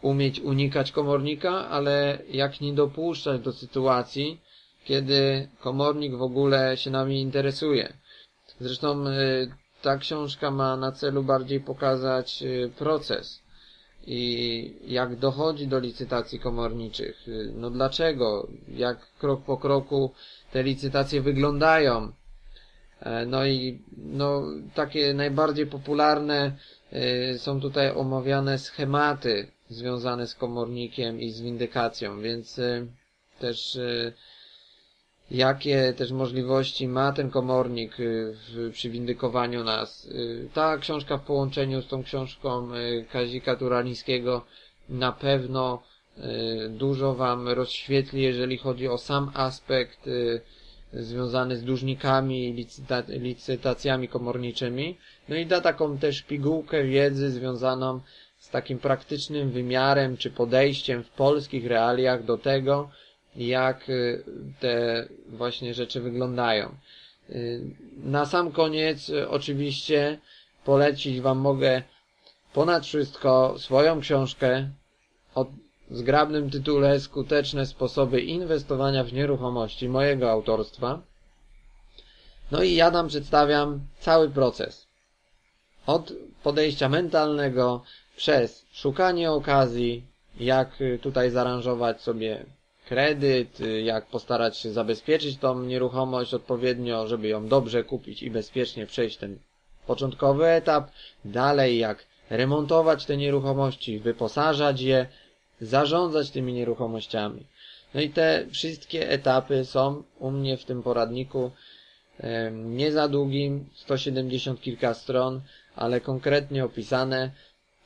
umieć unikać komornika, ale jak nie dopuszczać do sytuacji, kiedy komornik w ogóle się nami interesuje. Zresztą y, ta książka ma na celu bardziej pokazać y, proces i jak dochodzi do licytacji komorniczych. Y, no dlaczego? Jak krok po kroku te licytacje wyglądają? E, no i no, takie najbardziej popularne są tutaj omawiane schematy związane z komornikiem i z windykacją, więc y, też y, jakie też możliwości ma ten komornik y, przy windykowaniu nas. Ta książka w połączeniu z tą książką Kazika Turanińskiego na pewno dużo Wam rozświetli, jeżeli chodzi o sam aspekt związany z dłużnikami i licyta licytacjami komorniczymi. No i da taką też pigułkę wiedzy związaną takim praktycznym wymiarem czy podejściem w polskich realiach do tego, jak y, te właśnie rzeczy wyglądają. Y, na sam koniec y, oczywiście polecić Wam mogę ponad wszystko swoją książkę o zgrabnym tytule Skuteczne sposoby inwestowania w nieruchomości mojego autorstwa. No i ja tam przedstawiam cały proces. Od podejścia mentalnego, przez szukanie okazji, jak y, tutaj zaaranżować sobie kredyt, y, jak postarać się zabezpieczyć tą nieruchomość odpowiednio, żeby ją dobrze kupić i bezpiecznie przejść ten początkowy etap. Dalej, jak remontować te nieruchomości, wyposażać je, zarządzać tymi nieruchomościami. No i te wszystkie etapy są u mnie w tym poradniku nie za długim, 170 kilka stron, ale konkretnie opisane,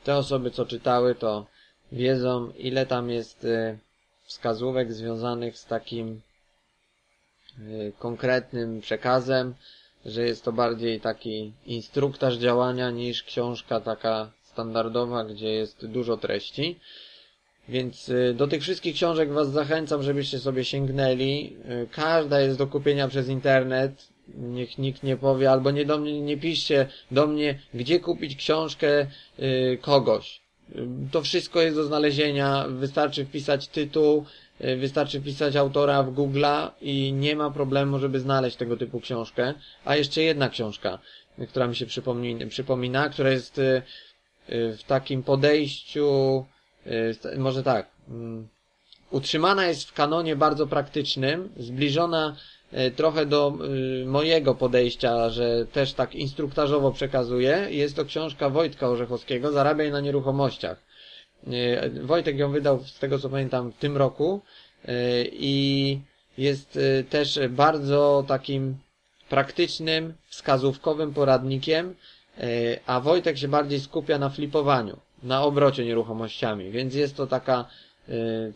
te osoby, co czytały, to wiedzą, ile tam jest y, wskazówek związanych z takim y, konkretnym przekazem, że jest to bardziej taki instruktaż działania niż książka taka standardowa, gdzie jest dużo treści. Więc y, do tych wszystkich książek Was zachęcam, żebyście sobie sięgnęli. Każda jest do kupienia przez internet niech nikt nie powie, albo nie do mnie, nie piszcie do mnie, gdzie kupić książkę y, kogoś. Y, to wszystko jest do znalezienia, wystarczy wpisać tytuł, y, wystarczy wpisać autora w Google'a i nie ma problemu, żeby znaleźć tego typu książkę. A jeszcze jedna książka, która mi się przypomina, przypomina która jest y, w takim podejściu, może tak, mm, utrzymana jest w kanonie bardzo praktycznym, zbliżona trochę do y, mojego podejścia, że też tak instruktażowo przekazuję. Jest to książka Wojtka Orzechowskiego, Zarabiaj na nieruchomościach. E, Wojtek ją wydał, z tego co pamiętam, w tym roku e, i jest też bardzo takim praktycznym, wskazówkowym poradnikiem, a Wojtek się bardziej skupia na flipowaniu, na obrocie nieruchomościami, więc jest to taka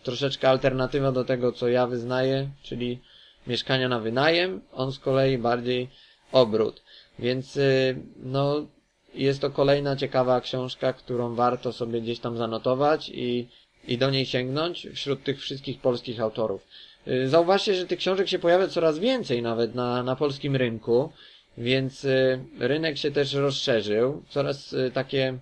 troszeczkę alternatywa do tego, co ja wyznaję, czyli mieszkania na wynajem, on z kolei bardziej obrót. Więc y, no jest to kolejna ciekawa książka, którą warto sobie gdzieś tam zanotować i, i do niej sięgnąć wśród tych wszystkich polskich autorów. Y, Zauważcie, że tych książek się pojawia coraz więcej nawet na, na polskim rynku, więc y, rynek się też rozszerzył. Coraz takie,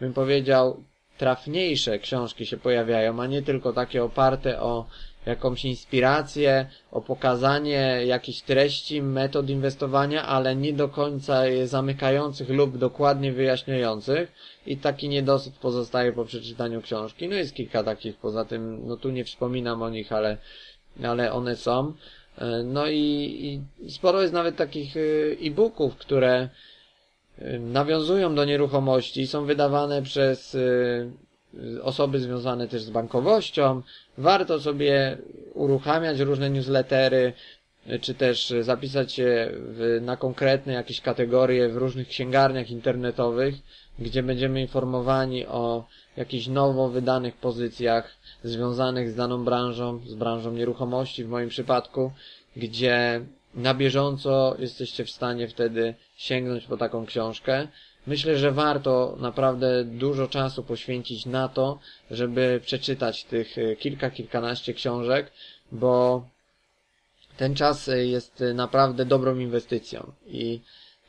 bym powiedział, trafniejsze książki się pojawiają, a nie tylko takie oparte o jakąś inspirację, o pokazanie jakichś treści, metod inwestowania, ale nie do końca je zamykających lub dokładnie wyjaśniających i taki niedosyt pozostaje po przeczytaniu książki. No jest kilka takich, poza tym, no tu nie wspominam o nich, ale, ale one są. E, No i, i sporo jest nawet takich e, e-booków, które e, nawiązują do nieruchomości, są wydawane przez osoby związane też z bankowością. Warto sobie uruchamiać różne newslettery, e, czy też zapisać się w, na konkretne jakieś kategorie w różnych księgarniach internetowych, gdzie będziemy informowani o jakichś nowo wydanych pozycjach związanych z daną branżą, z branżą nieruchomości w moim przypadku, gdzie na bieżąco jesteście w stanie wtedy sięgnąć po taką książkę. Myślę, że warto naprawdę dużo czasu poświęcić na to, żeby przeczytać tych e, kilka, kilkanaście książek, bo ten czas e, jest e, naprawdę dobrą inwestycją. I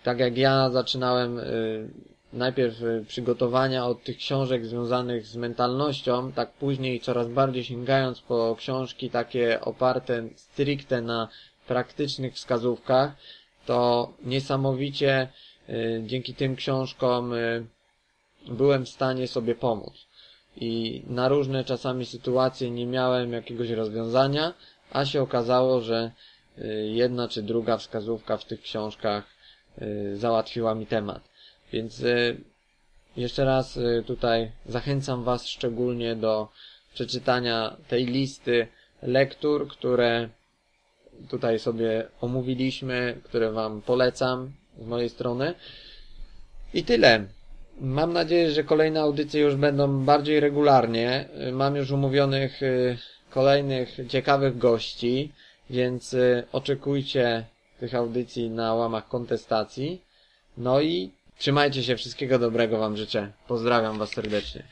tak jak ja zaczynałem najpierw przygotowania od tych książek związanych z mentalnością, tak później coraz bardziej sięgając po książki takie oparte stricte na praktycznych wskazówkach, to niesamowicie dzięki tym książkom e, byłem w stanie sobie pomóc. I na różne czasami sytuacje nie miałem jakiegoś rozwiązania, a się okazało, że y, jedna czy druga wskazówka w tych książkach y, załatwiła mi temat. Więc y, jeszcze raz y, tutaj zachęcam Was szczególnie do przeczytania tej listy lektur, które tutaj sobie omówiliśmy, które Wam polecam z mojej strony. I tyle. Mam nadzieję, że kolejne audycje już będą bardziej regularnie. Mam już umówionych y, kolejnych ciekawych gości, więc y, oczekujcie tych audycji na łamach kontestacji. No i trzymajcie się, wszystkiego dobrego Wam życzę. Pozdrawiam Was serdecznie.